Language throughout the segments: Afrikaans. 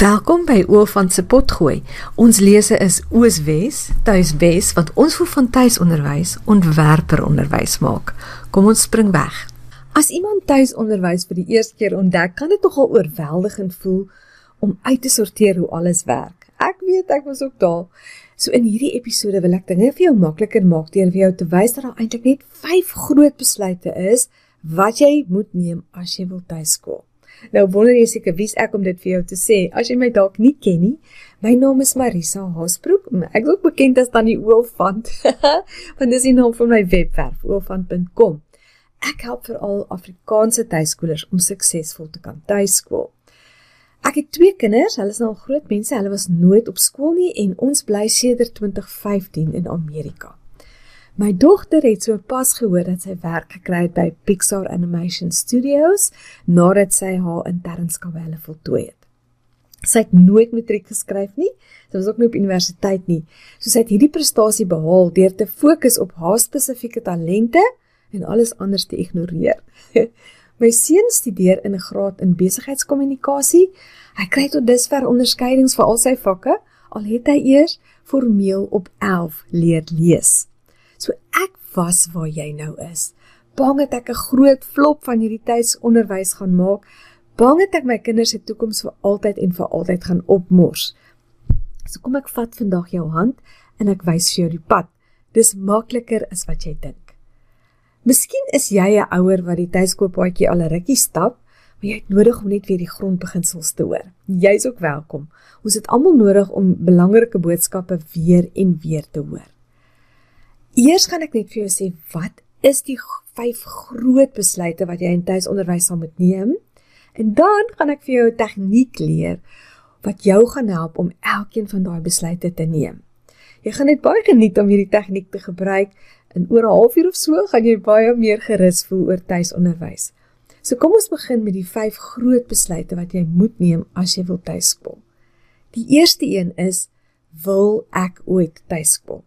Welkom by Oofant se potgooi. Ons lese is Ooswes, Tuiswes wat ons voel van tuisonderwys ontwerper onderwys maak. Kom ons spring weg. As iemand tuisonderwys vir die eerste keer ontdek, kan dit nogal oorweldigend voel om uit te sorteer hoe alles werk. Ek weet ek was ook daar. So in hierdie episode wil ek dinge vir jou makliker maak deur vir jou te wys dat daar eintlik net 5 groot besluite is wat jy moet neem as jy wil tuiskool. Nou wonder jy seker wie's ek om dit vir jou te sê. As jy my dalk nie ken nie, my naam is Marisa Haasbroek. Ek is ook bekend as Tannie Oofant. Want dis die naam van my webwerf, oofant.com. Ek help veral Afrikaanse tuiskolers om suksesvol te kan tuiskool. Ek het twee kinders, hulle is nou al groot mense, hulle was nooit op skool nie en ons bly sedert 2015 in Amerika. My dogter het so pas gehoor dat sy werk gekry het by Pixar Animation Studios nadat sy haar internskapelle voltooi het. Sy het nooit matriek geskryf nie. Sy was ook nie op universiteit nie. So sy het hierdie prestasie behaal deur te fokus op haar spesifieke talente en alles anders te ignoreer. My seun studeer in 'n graad in besigheidskommunikasie. Hy kry tot dusver onderskeidings vir al sy vakke, al het hy eers formeel op 11 leer lees. So ek was waar jy nou is. Bang het ek 'n groot flop van hierdie tuisonderwys gaan maak. Bang het ek my kinders se toekoms vir altyd en vir altyd gaan opmors. So kom ek vat vandag jou hand en ek wys vir jou die pad. Dis makliker as wat jy dink. Miskien is jy 'n ouer wat die tuiskooppaadjie al 'n rukkie stap, maar jy het nodig om net weer die grondbeginsels te hoor. Jy's ook welkom. Ons het almal nodig om belangrike boodskappe weer en weer te hoor. Eers gaan ek net vir jou sê wat is die vyf groot besluite wat jy in tuisonderwys sal moet neem? En dan gaan ek vir jou 'n tegniek leer wat jou gaan help om elkeen van daai besluite te neem. Jy gaan net baie geniet om hierdie tegniek te gebruik en oor 'n halfuur of so gaan jy baie meer gerus voel oor tuisonderwys. So kom ons begin met die vyf groot besluite wat jy moet neem as jy wil tuiskool. Die eerste een is wil ek ooit tuiskool?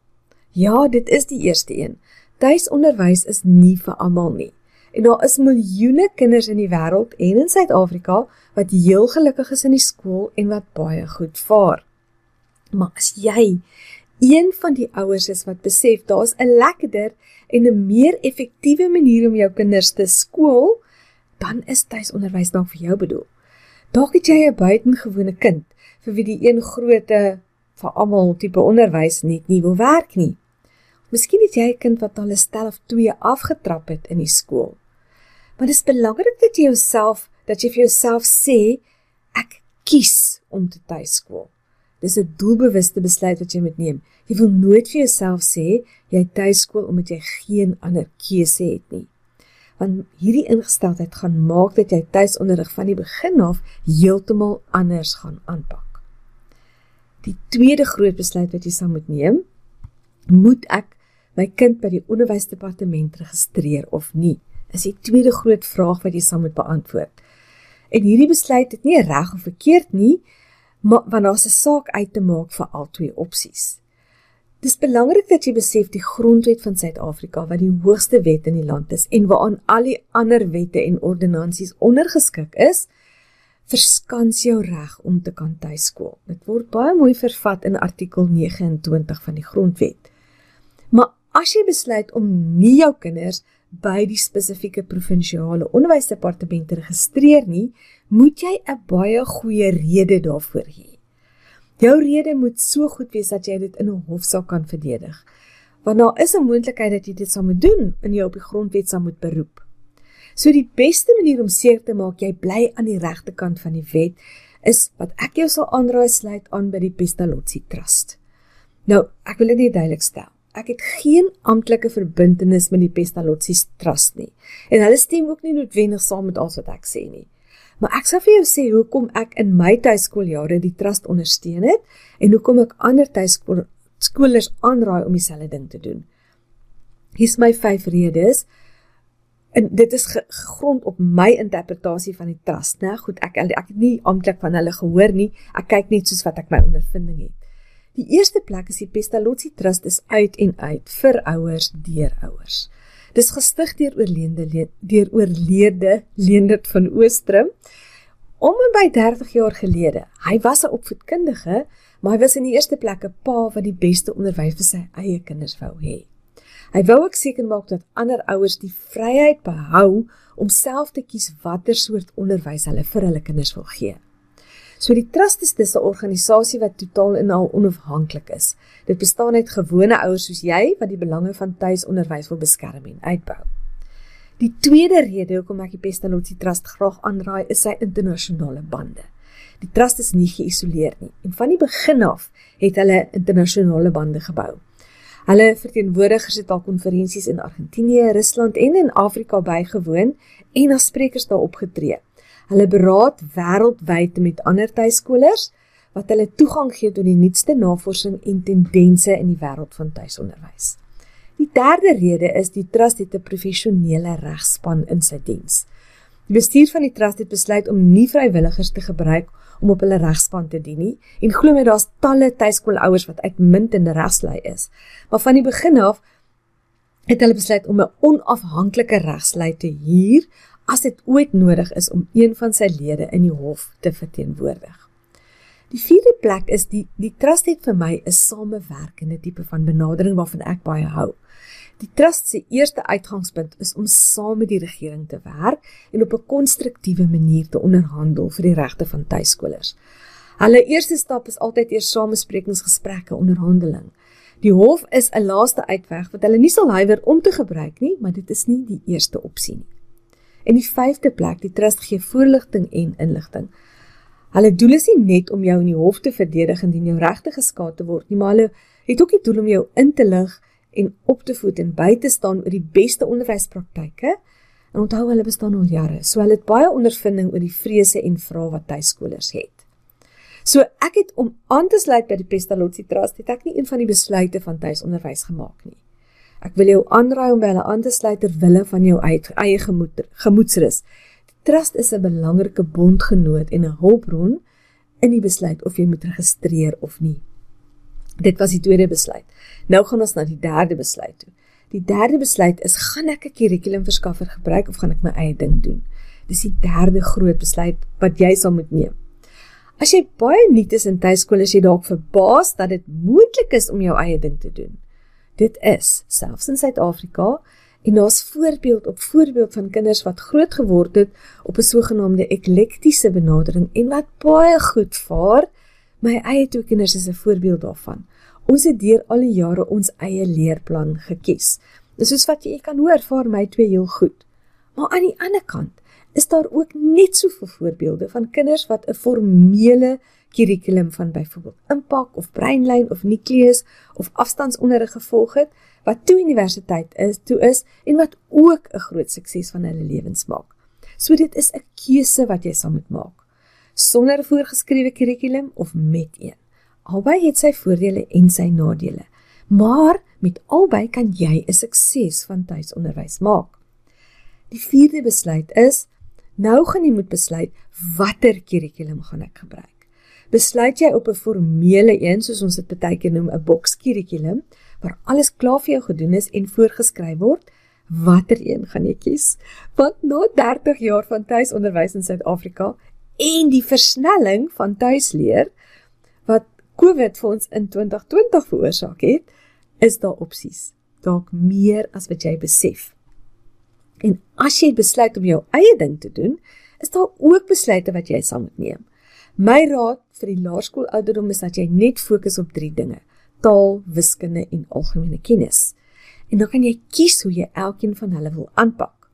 Ja, dit is die eerste een. Tuisonderwys is nie vir almal nie. En daar is miljoene kinders in die wêreld en in Suid-Afrika wat heel gelukkig is in die skool en wat baie goed vaar. Maar as jy een van die ouers is wat besef daar's 'n lekkerder en 'n meer effektiewe manier om jou kinders te skool, dan is tuisonderwys dalk vir jou bedoel. Dalk het jy 'n buitengewone kind vir wie die een grootte vir almal tipe onderwys net nie wil werk nie. Miskien het jy 'n kind wat al 'n stel of 2 afgetrap het in die skool. Maar dit is belangrik dat jy jouself dat jy vir jouself sê ek kies om te tuiskool. Dis 'n doelbewuste besluit wat jy moet neem. Jy wil nooit vir jouself sê jy tuiskool omdat jy geen ander keuse het nie. Want hierdie ingesteldheid gaan maak dat jy tuisonderrig van die begin af heeltemal anders gaan aanpak. Die tweede groot besluit wat jy sal moet neem, moet ek my kind by die onderwysdepartement registreer of nie? Is die tweede groot vraag wat jy sal moet beantwoord. En hierdie besluit het nie reg of verkeerd nie, maar want daar's 'n saak uit te maak vir al twee opsies. Dis belangrik dat jy besef die grondwet van Suid-Afrika wat die hoogste wet in die land is en waaraan al die ander wette en ordonnansies ondergeskik is, verskans jou reg om te kan tuiskool. Dit word baie mooi vervat in artikel 29 van die grondwet. Maar As jy besluit om nie jou kinders by die spesifieke provinsiale onderwysdepartement te registreer nie, moet jy 'n baie goeie rede daarvoor hê. Jou rede moet so goed wees dat jy dit in 'n hofsaak kan verdedig. Want daar is 'n moontlikheid dat jy dit sal moet doen en jy op die grondwet sal moet beroep. So die beste manier om seker te maak jy bly aan die regte kant van die wet is wat ek jou sal aanraai sluit aan by die Pestalozzi Trust. Nou, ek wil dit net duidelik stel ek het geen amptelike verbintenis met die Pestalozzi Trust nie. En hulle stem ook nie noodwendig saam met alles wat ek sê nie. Maar ek sal vir jou sê hoekom ek in my tuiskooljare die trust ondersteun het en hoekom ek ander tuiskolers aanraai om dieselfde ding te doen. Hier's my vyf redes. En dit is gegrond op my interpretasie van die trust, né? Goed, ek ek het nie amptelik van hulle gehoor nie. Ek kyk net soos wat ek my ondervinding het. Die eerste plek is die Pestalozzi Trust is uit en uit vir ouers deur ouers. Dis gestig deur oorlede deur oorlede Leendert van Oostrum om en by 30 jaar gelede. Hy was 'n opvoedkundige, maar hy was in die eerste plek 'n pa wat die beste onderwys vir sy eie kinders wou hê. Hy wou ook seker maak dat ander ouers die vryheid behou om self te kies watter soort onderwys hulle vir hulle kinders wil gee. So die Trust is 'n organisasie wat totaal en al onafhanklik is. Dit bestaan uit gewone ouers soos jy wat die belange van tuisonderwys wil beskerm en uitbou. Die tweede rede hoekom ek die Pestalozzi Trust graag aanraai, is sy internasionale bande. Die trust is nie geïsoleer nie en van die begin af het hulle internasionale bande gebou. Hulle verteenwoordigers het al konferensies in Argentinië, Rusland en in Afrika bygewoon en as sprekers daar opgetree. Hulle beraad wêreldwyd met ander tuiskolers wat hulle toegang gee tot die nuutste navorsing en tendense in die wêreld van tuisonderwys. Die derde rede is die trust het 'n professionele regspan in sy diens. Die bestuur van die trust het besluit om nie vrywilligers te gebruik om op hulle regspan te dien nie en glo my daar's talle tuiskoolouers wat uitmuntende regslei is. Maar van die begin af het hulle besluit om 'n onafhanklike regslei te huur as dit ooit nodig is om een van sy lede in die hof te verteenwoordig. Die vierde plek is die die trust het vir my 'n samewerkende tipe van benadering waarvan ek baie hou. Die trust se eerste uitgangspunt is om saam met die regering te werk en op 'n konstruktiewe manier te onderhandel vir die regte van tuiskolers. Hulle eerste stap is altyd eers samesprekingsgesprekke onderhandeling. Die hof is 'n laaste uitweg wat hulle nie sal huiwer om te gebruik nie, maar dit is nie die eerste opsie nie. En die vyfde plek, die trust gee voorligting en inligting. Hulle doel is nie net om jou in die hof te verdedig indien jou regte geskaad te word nie, maar hulle het ook die doel om jou in te lig en op te voed en by te staan oor die beste onderwyspraktyke. En onthou hulle bestaan al jare, so hulle het baie ondervinding oor die vrese en vrae wat tuiskolers het. So ek het om aan te sluit by die Pestalozzi Trust, het ek nie een van die besluite van tuisonderwys gemaak nie. Ek wil jou aanraai om by hulle aan te sluit ter wille van jou eie gemoed, gemoedsrus. Die trust is 'n belangrike bondgenoot en 'n hulpbron in die besluit of jy moet registreer of nie. Dit was die tweede besluit. Nou gaan ons na die derde besluit toe. Die derde besluit is gaan ek 'n kurrikulumverskaffer gebruik of gaan ek my eie ding doen? Dis die derde groot besluit wat jy sal moet neem. As jy baie nuut is in tuiskool, is jy dalk verbaas dat dit moontlik is om jou eie ding te doen. Dit is selfs in Suid-Afrika en daar's voorbeeld op voorbeeld van kinders wat groot geword het op 'n sogenaamde eklektiese benadering en wat baie goed vaar. My eie twee kinders is 'n voorbeeld daarvan. Ons het deur al die jare ons eie leerplan gekies. Dis soos wat jy kan hoor, vaar my twee heel goed. Maar aan die ander kant is daar ook net soveel voorbeelde van kinders wat 'n formele kurrikulum van byvoorbeeld impak of breinlyn of nukleus of afstandsonderrig gevolg het wat toe universiteit is, toe is en wat ook 'n groot sukses van hulle lewens maak. So dit is 'n keuse wat jy sal moet maak. Sonder voorgeskrewe kurrikulum of met een. Albei het sy voordele en sy nadele. Maar met albei kan jy 'n sukses van tuisonderwys maak. Die vierde besluit is nou gaan jy moet besluit watter kurrikulum gaan ek gebruik besluit jy op 'n formele een soos ons dit baie keer noem 'n boks kurrikulum waar alles klaar vir jou gedoen is en voorgeskryf word watter een gaan jy kies? Want na 30 jaar van tuisonderwys in Suid-Afrika en die versnelling van tuisleer wat COVID vir ons in 2020 veroorsaak het is daar opsies dalk meer as wat jy besef. En as jy besluit om jou eie ding te doen is daar ook besluite wat jy sal moet neem My raad vir die laerskoolouderdom is dat jy net fokus op drie dinge: taal, wiskunde en algemene kennis. En dan kan jy kies hoe jy elkeen van hulle wil aanpak.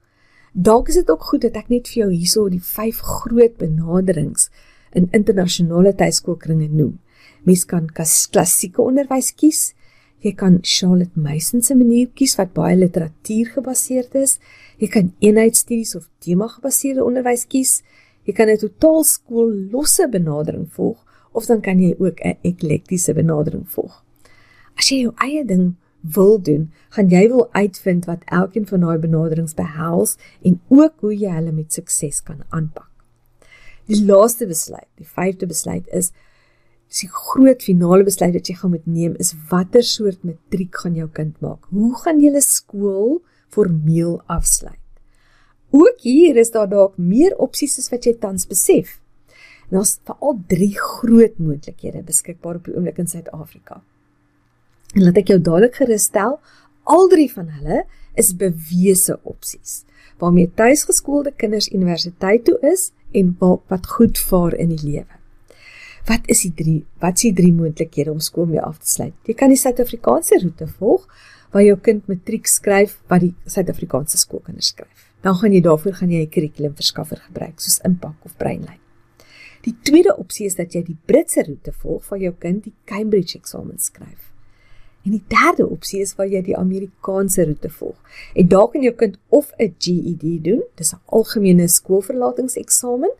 Dalk is dit ook goed dat ek net vir jou hierso die vyf groot benaderings in internasionale tuiskoolkringe noem. Mens kan klassieke onderwys kies. Jy kan Charlotte Mason se manier kies wat baie literatuur gebaseerd is. Jy kan eenheidsstudies of tema gebaseerde onderwys kies. Jy kan 'n totaal skool losse benadering volg of dan kan jy ook 'n eklektiese benadering volg. As jy jou eie ding wil doen, gaan jy wil uitvind wat elkeen van daai benaderings behels en ook hoe jy hulle met sukses kan aanpak. Die laaste besluit, die vyfde besluit is die groot finale besluit wat jy gaan moet neem is watter soort matriek gaan jou kind maak? Hoe gaan julle skool formeel afsluit? Ook hier is daar dalk meer opsies as wat jy tans besef. Daar's veral drie groot moontlikhede beskikbaar op die oomblik in Suid-Afrika. En laat ek jou dadelik gerus stel, al drie van hulle is bewese opsies waarmee tuisgeskoolde kinders universiteit toe is en wat goed vaar in die lewe. Wat is die drie? Wat is die drie moontlikhede om skool mee af te sluit? Jy kan die Suid-Afrikaanse roete volg waar jou kind matriek skryf wat die Suid-Afrikaanse skoolkinders skryf. Dan gaan jy daarvoor gaan jy 'n kurrikulumverskaffer gebruik soos Impak of Breinlyn. Die tweede opsie is dat jy die Britse roete volg waar jou kind die Cambridge eksamen skryf. En die derde opsie is waar jy die Amerikaanse roete volg. En daar kan jou kind of 'n GED doen, dis 'n algemene skoolverlatingseksamen,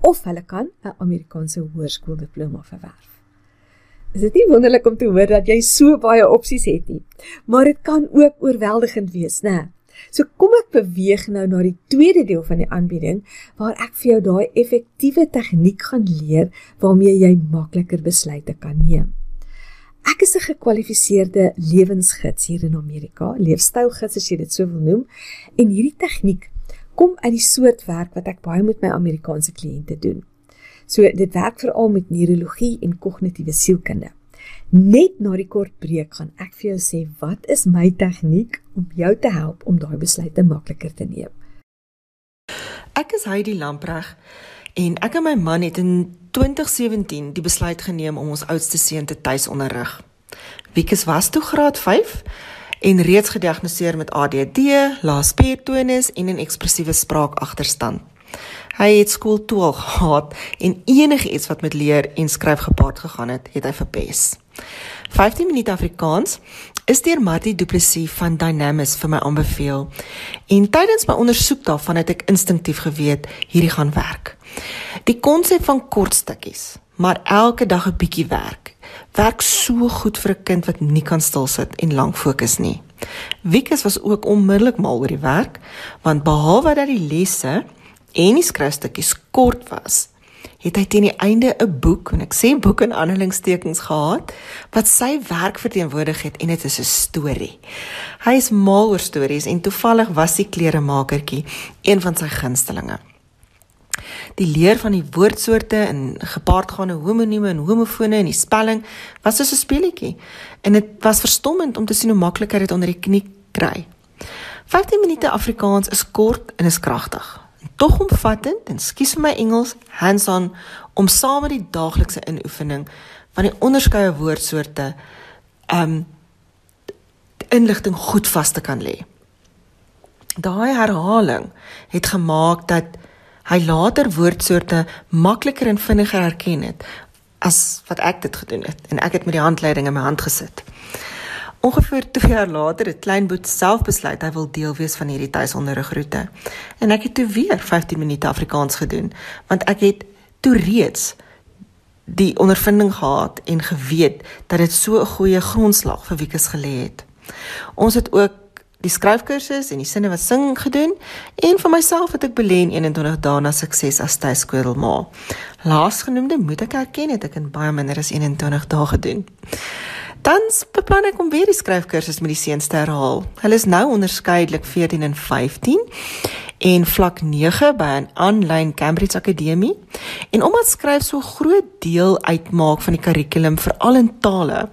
of hulle kan 'n Amerikaanse hoërskooldiploma verwerf. Is dit nie wonderlik om te hoor dat jy so baie opsies het nie? Maar dit kan ook oorweldigend wees, né? So kom ek beweeg nou na die tweede deel van die aanbieding waar ek vir jou daai effektiewe tegniek gaan leer waarmee jy makliker besluite kan neem. Ek is 'n gekwalifiseerde lewensgids hier in Amerika, leefstylgids as jy dit so wil noem, en hierdie tegniek kom uit die soort werk wat ek baie met my Amerikaanse kliënte doen. So dit werk veral met neurologie en kognitiewe sielkunde. Net na die kort breek gaan ek vir jou sê wat is my tegniek om jou te help om daai besluite makliker te neem. Ek is Heidi Lampreg en ek en my man het in 2017 die besluit geneem om ons oudste seun te tuis onderrig. Wiekus was toe graad en reeds gediagnoseer met ADD, lae spiertonus en 'n ekspressiewe spraakagterstand. Hy het skool toe al gehad en enige iets wat met leer en skryf gepaard gegaan het, het hy verpes. 15 minute Afrikaans is deur Martie Du Plessis van Dynamis vir my aanbeveel. En tydens my ondersoek daarvan het ek instinktief geweet hierdie gaan werk. Die konsep van kort stukkies, maar elke dag 'n bietjie werk werk so goed vir 'n kind wat nie kan stil sit en lank fokus nie. Wikus was ook onmiddellik mal oor die werk, want behalwe dat die lesse en die skryfstukkies kort was, het hy teen die einde 'n boek, en ek sê boek in aanhalingstekens gehad, wat sy werk verteenwoordig het en dit is 'n storie. Hy is mal oor stories en toevallig was die kleremakertjie een van sy gunstelinge die leer van die woordsoorte en gepaardgaande homonieme en homofone en die spelling was soos 'n speletjie en dit was verstommend om te sien hoe maklik hy dit onder die knie kry. 15 minute Afrikaans is kort en is kragtig. Tog omvattend en skuis my Engels hands-on om saam met die daaglikse inoefening van die onderskeie woordsoorte um inligting goed vas te kan lê. Daai herhaling het gemaak dat hy later woordsoorte makliker en vinniger herken het as wat ek dit gedoen het en ek het met die handleiding in my hand gesit. Ongeveer 2 jaar later het Kleinboet self besluit hy wil deel wees van hierdie tuisonderrigroete. En ek het toe weer 15 minute Afrikaans gedoen want ek het toe reeds die ondervinding gehad en geweet dat dit so 'n goeie grondslag vir Wieke gelê het. Ons het ook die skryfkursus en die sinne wat sing gedoen en vir myself het ek belê in 21 dae na sukses as tuiskoolma. Laasgenoemde moet ek erken het ek in baie minder as 21 dae gedoen. Dan beplan ek om weer die skryfkursus met die seuns te herhaal. Hulle is nou onderskeidelik 14 en 15 en vlak 9 by 'n aanlyn Cambridge Akademie. En omdat skryf so groot deel uitmaak van die kurrikulum veral in tale,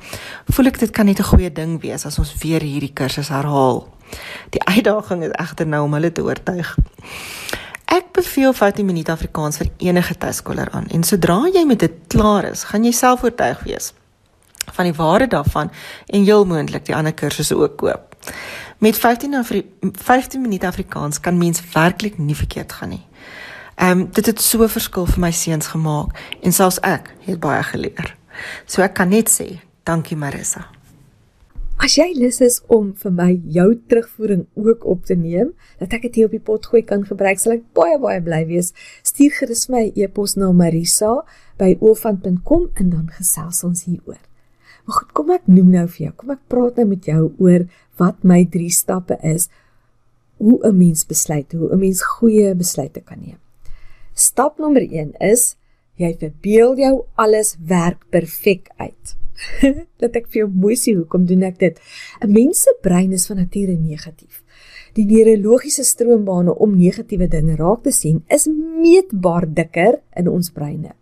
voel ek dit kan net 'n goeie ding wees as ons weer hierdie kursus herhaal. Die uitdaging is egter nou om hulle te oortuig. Ek beveel 15 minute Afrikaans vir enige tuiskoler aan en sodra jy met dit klaar is, gaan jy self oortuig wees van die waarde daarvan en heel moontlik die ander kursusse ook koop. Met 15 Afri 15 minute Afrikaans kan mens werklik nie verkeerd gaan nie. Ehm um, dit het so verskil vir my seuns gemaak en selfs ek het baie geleer. So ek kan net sê, dankie Marissa. As jy lus is om vir my jou terugvoering ook op te neem, dat ek dit hier op die pot gooi kan gebruik, sal ek baie baie bly wees. Stuur gerus my e-pos na marisa@olfant.com en dan gesels ons hieroor. Maar goed, kom ek noem nou vir jou. Kom ek praat nou met jou oor wat my 3 stappe is hoe 'n mens besluit, hoe 'n mens goeie besluite kan neem. Stap nommer 1 is jy verbeel jou alles werk perfek uit. dat ek vir jou mooi sê hoekom doen ek dit? 'n Mens se brein is van nature negatief. Die neurologiese stroombane om negatiewe dinge raak te sien is meetbaar dikker in ons breine.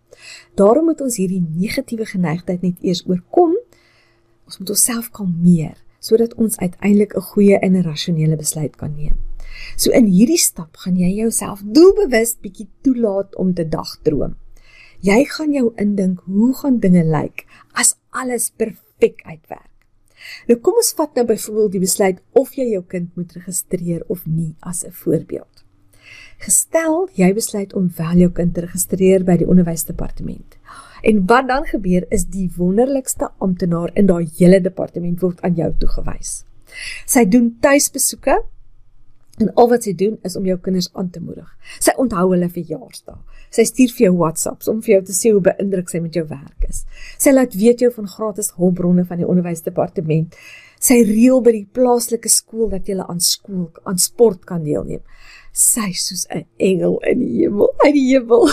Daarom moet ons hierdie negatiewe geneigtheid net eers oorkom. Ons moet onsself kalmeer sodat ons uiteindelik 'n goeie en 'n rasionele besluit kan neem. So in hierdie stap gaan jy jouself doelbewus bietjie toelaat om te dagdroom. Jy gaan jou indink hoe gaan dinge lyk as alles perfek uitwerk. Nou kom ons vat nou byvoorbeeld die besluit of jy jou kind moet registreer of nie as 'n voorbeeld. Gestel jy besluit om wel jou kind te registreer by die onderwysdepartement. En wat dan gebeur is die wonderlikste amptenaar in daai hele departement word aan jou toegewys. Sy doen tuisbesoeke en al wat sy doen is om jou kinders aan te moedig. Sy onthou hulle verjaarsdae. Sy stuur vir jou WhatsApps om vir jou te sê hoe beïndruk sy met jou werk is. Sy laat weet jou van gratis hulpbronne van die onderwysdepartement. Sy reël by die plaaslike skool dat jy aan skool aan sport kan deelneem sy soos 'n engel in die hemel, uit die hemel.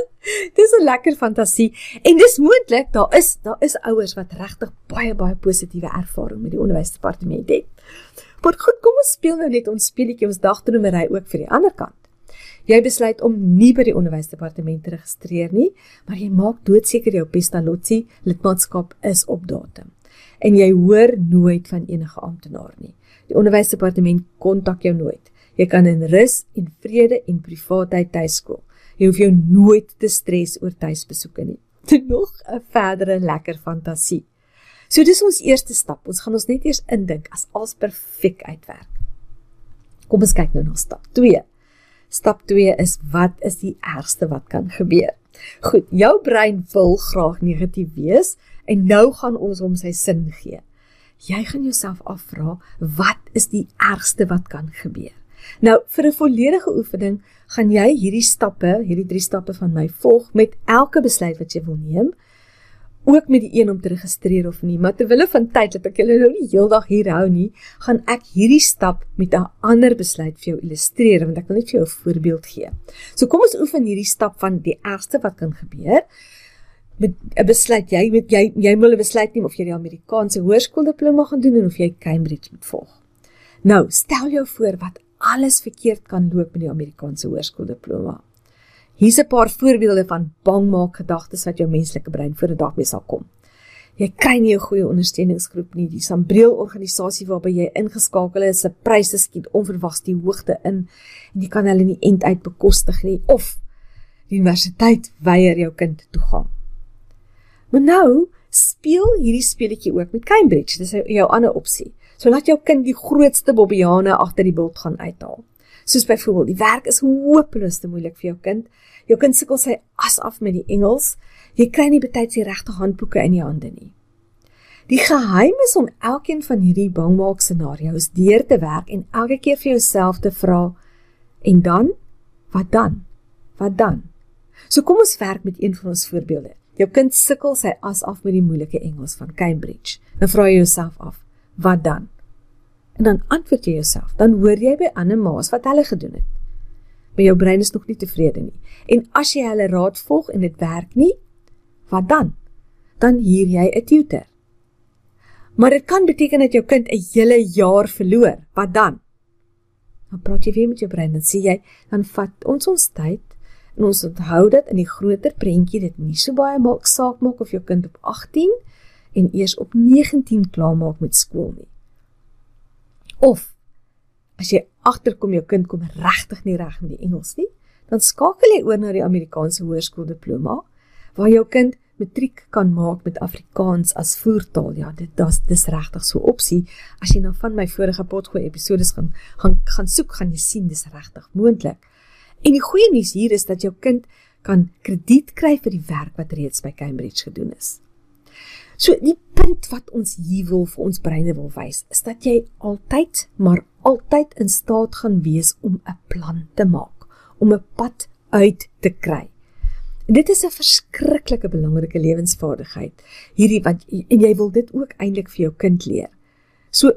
dis 'n lekker fantasie en dis moontlik daar is daar is ouers wat regtig baie baie positiewe ervaring met die onderwysdepartement het. Maar goed, kom ons speel nou net ons speletjie ons dagdromery ook vir die ander kant. Jy besluit om nie by die onderwysdepartement te registreer nie, maar jy maak doodseker jou Pestalozzi lidmaatskap is op datum. En jy hoor nooit van enige amptenaar nie. Die onderwysdepartement kontak jou nooit. Jy kan in rus en vrede en privaatheid tuiskool. Jy hoef jou nooit te stres oor tuisbesoeke nie. Dit nog 'n verdere lekker fantasie. So dis ons eerste stap. Ons gaan ons net eers indink as alles perfek uitwerk. Kom ons kyk nou na stap 2. Stap 2 is wat is die ergste wat kan gebeur? Goed, jou brein wil graag negatief wees en nou gaan ons hom sy sin gee. Jy gaan jouself afvra, wat is die ergste wat kan gebeur? Nou vir 'n volledige oefening gaan jy hierdie stappe, hierdie 3 stappe van my volg met elke besluit wat jy wil neem. Ook met die een om te registreer of nie, maar terwyl van tyd dat ek julle nou nie heeldag hier hou nie, gaan ek hierdie stap met 'n ander besluit vir jou illustreer want ek wil net vir jou 'n voorbeeld gee. So kom ons oefen hierdie stap van die ergste wat kan gebeur. Met 'n besluit jy met jy jy moet 'n besluit neem of jy die Amerikaanse hoërskooldiploma gaan doen en of jy Cambridge moet volg. Nou, stel jou voor wat alles verkeerd kan loop met die Amerikaanse hoërskooldiploma. Hier's 'n paar voorbeelde van bangmaak gedagtes wat jou menslike brein voor 'n dag mee sal kom. Jy kry nie 'n goeie ondersteuningsgroep nie. Die Sambreel organisasie waarby jy ingeskakel is, se pryse skiet onverwags die hoogte in en jy kan hulle nie end uit bekostig nie of die universiteit weier jou kind toegang. Maar nou speel hierdie speletjie ook met Cambridge. Dis jou ander opsie. So laat jou kind die grootste bobbiane agter die bult gaan uithaal. Soos byvoorbeeld, die werk is hopeloos te moeilik vir jou kind. Jou kind sukkel sy as af met die Engels. Jy kry nie betyds die regte handboeke in die hande nie. Die geheim is om elkeen van hierdie bangmaak scenario's deur te werk en elke keer vir jouself te vra en dan wat dan? Wat dan? So kom ons werk met een van ons voorbeelde. Jou kind sukkel sy as af met die moeilike Engels van Cambridge. Dan vra jy jouself af: wat dan? En dan antwoord jy jouself, dan hoor jy by ander ma's wat hulle gedoen het. Maar jou brein is nog nie tevrede nie. En as jy hulle raad volg en dit werk nie, wat dan? Dan huur jy 'n tutor. Maar dit kan beteken dat jou kind 'n hele jaar verloor. Wat dan? Dan praat jy weer met jou brein en sê jy, dan vat ons ons tyd en ons onthou dat in die groter prentjie dit nie so baie maak saak maak of jou kind op 18 en eers op 19 klaarmaak met skool nie. Of as jy agterkom jou kind kom regtig nie reg met die Engels nie, dan skakel jy oor na die Amerikaanse hoërskooldiploma waar jou kind matriek kan maak met Afrikaans as voertaal. Ja, dit dis dis regtig so 'n opsie. As jy nou van my vorige potgooi episodes gaan gaan gaan soek, gaan jy sien dis regtig moontlik. En die goeie nuus hier is dat jou kind kan krediet kry vir die werk wat reeds by Cambridge gedoen is. So die punt wat ons hier wil vir ons breine wil wys, is dat jy altyd, maar altyd in staat gaan wees om 'n plan te maak, om 'n pad uit te kry. En dit is 'n verskriklike belangrike lewensvaardigheid. Hierdie wat en jy wil dit ook eintlik vir jou kind leer. So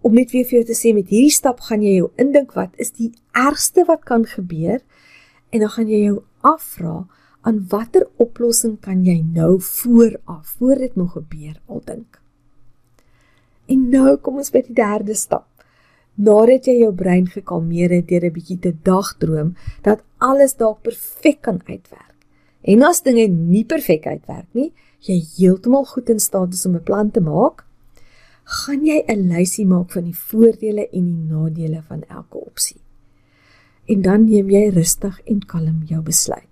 om net weer vir jou te sê met hierdie stap gaan jy jou indink wat is die ergste wat kan gebeur en dan gaan jy jou afvra aan watter oplossing kan jy nou vooraf voor dit nog gebeur al dink. En nou kom ons by die derde stap. Nadat jy jou brein gekalmeer het deur 'n bietjie te dagdroom dat alles dalk perfek kan uitwerk, En as dinge nie perfek uitwerk nie, jy heeltemal goed in staat is om 'n plan te maak, gaan jy 'n lysie maak van die voordele en die nadele van elke opsie. En dan neem jy rustig en kalm jou besluit.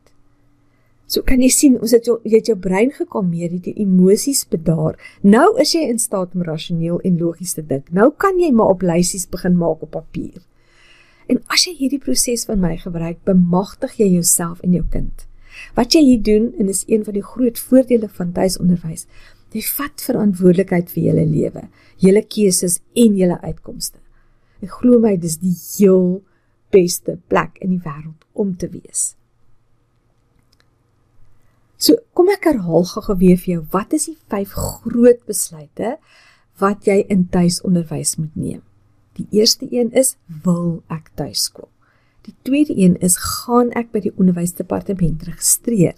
So kan jy sien, ons het jou jy het jou brein gekalmeer, jy het emosies bedaar. Nou is jy in staat om rasioneel en logies te dink. Nou kan jy maar op lysies begin maak op papier. En as jy hierdie proses van my gebruik, bemagtig jy jouself en jou kind. Wat jy hier doen en is een van die groot voordele van tuisonderwys. Jy vat verantwoordelikheid vir julle lewe, julle keuses en julle uitkomste. En glo my, dis die heel beste plek in die wêreld om te wees. So, kom ek herhaal gou-gou weer vir jou, wat is die vyf groot besluite wat jy in tuisonderwys moet neem? Die eerste een is: wil ek tuiskool? Die tweede een is gaan ek by die onderwysdepartement registreer.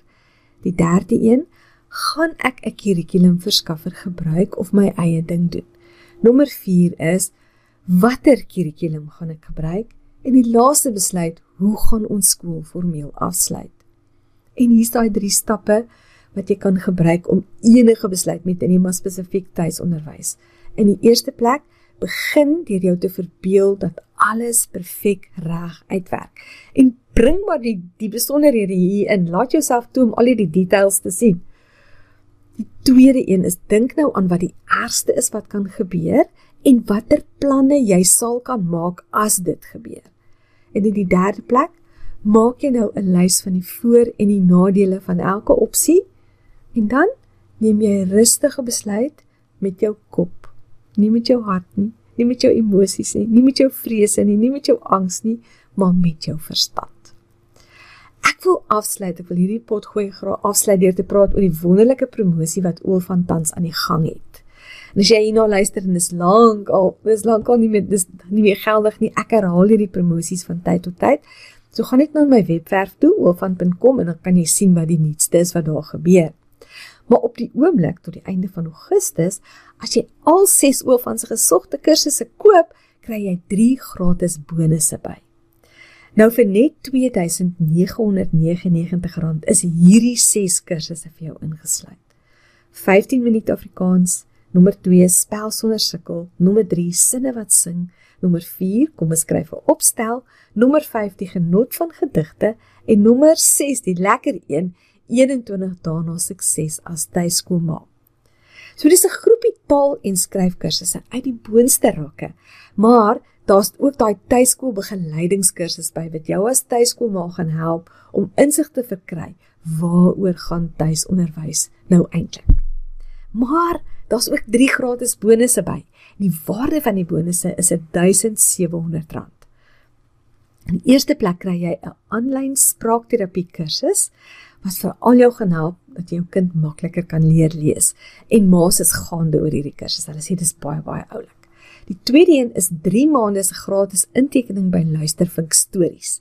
Die derde een gaan ek 'n kurrikulumverskaffer gebruik of my eie ding doen. Nommer 4 is watter kurrikulum gaan ek gebruik? En die laaste besluit, hoe gaan ons skool formeel afsluit? En hier's daai drie stappe wat jy kan gebruik om enige besluit met in 'n spesifiek tuisonderwys. In die eerste plek, begin deur jou te verbeel dat alles perfek reg uitwerk. En bring maar die die besonderhede hier in. Laat jouself toe om al die details te sien. Die tweede een is dink nou aan wat die ergste is wat kan gebeur en watter planne jy sal kan maak as dit gebeur. En in die derde plek, maak jy nou 'n lys van die voor en die nadele van elke opsie en dan neem jy 'n rustige besluit met jou kop nie met jou hart nie, nie met jou emosies nie, nie met jou vrese nie, nie met jou angs nie, maar met jou verstand. Ek wil afsluit, ek wil hierdie pot gooi graag afsluit deur te praat oor die wonderlike promosie wat Oul van Tans aan die gang het. En as jy hierna luister en dis lank al, dis lank al nie meer dis nie meer geldig nie. Ek herhaal hierdie promosies van tyd tot tyd. So gaan net na my webwerf toe, oulvan.com en dan kan jy sien wat die nuutste is wat daar gebeur. Maar op die oomblik tot die einde van Augustus, as jy al 6 oor van se gesogte kursusse koop, kry jy 3 gratis bonusse by. Nou vir net R2999 is hierdie 6 kursusse vir jou ingesluit. 15 minute Afrikaans, nommer 2 spel sonder sukkel, nommer 3 sinne wat sing, nommer 4 kom skryf 'n opstel, nommer 5 die genot van gedigte en nommer 6 die lekker een 21 dae na sukses as tuiskoolma. So dis 'n groepie taal en skryfkursusse uit die boonste rakke. Maar daar's ook daai tuiskoolbegeleidingskursus by wat jou as tuiskoolma gaan help om insig te verkry waaroor gaan tuisonderwys nou eintlik. Maar daar's ook 3 gratis bonusse by. Die waarde van die bonusse is R1700. In die eerste plek kry jy 'n aanlyn spraakterapie kursus wat vir al jou gaan help dat jou kind makliker kan leer lees. En ma's is gaande oor hierdie kursus. Hulle sê dis baie baie oulik. Die tweede een is 3 maande se gratis intekening by Luistervink Stories.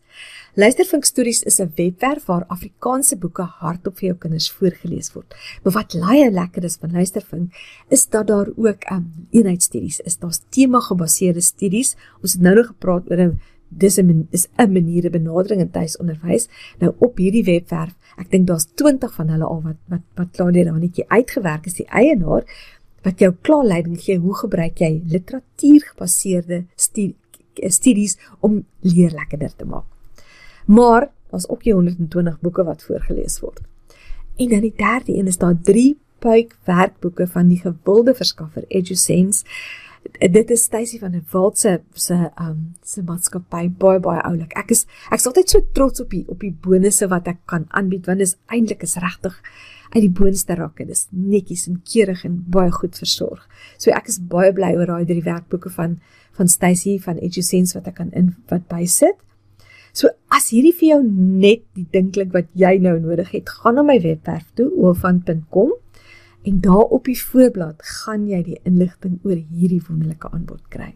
Luistervink Stories is 'n webwerf waar Afrikaanse boeke hardop vir jou kinders voorgeles word. Maar wat laie lekker is van Luistervink is dat daar ook 'n um, eenheidsstudies is. Daar's tema gebaseerde studies. Ons het nou nog gepraat oor 'n dis is 'n maniere benadering in tuisonderwys. Nou op hierdie webwerf, ek dink daar's 20 van hulle al wat wat wat klaar net daar netjie uitgewerk is die eienaar wat jou klaar leiding gee hoe gebruik jy literatuur gebaseerde studies om leer lekkerder te maak. Maar daar's ook jy 120 boeke wat voorgeles word. En dan die derde een is daar 3 puik werkboeke van die gewilde verskaffer EduSense dit is Stacy van der Walt se se um se maatskappy baie baie oulik. Ek is ek's altyd so trots op die op die bonusse wat ek kan aanbied want dit is eintlik is regtig uit die boonste rakke. Dis netjies en keurig en baie goed versorg. So ek is baie bly oor daai drie werkboeke van van Stacy van EduSense wat ek kan in wat bysit. So as hierdie vir jou net die dinklik wat jy nou nodig het, gaan na my webwerf toe oofan.com en daar op die voorblad gaan jy die inligting oor hierdie wonderlike aanbod kry.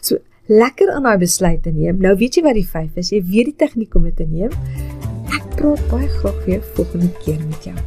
So lekker aan daai besluit te neem. Nou weet jy wat die 5 is. Jy weet die tegniek om dit te neem. Ek praat baie graag weer volgende keer met jou.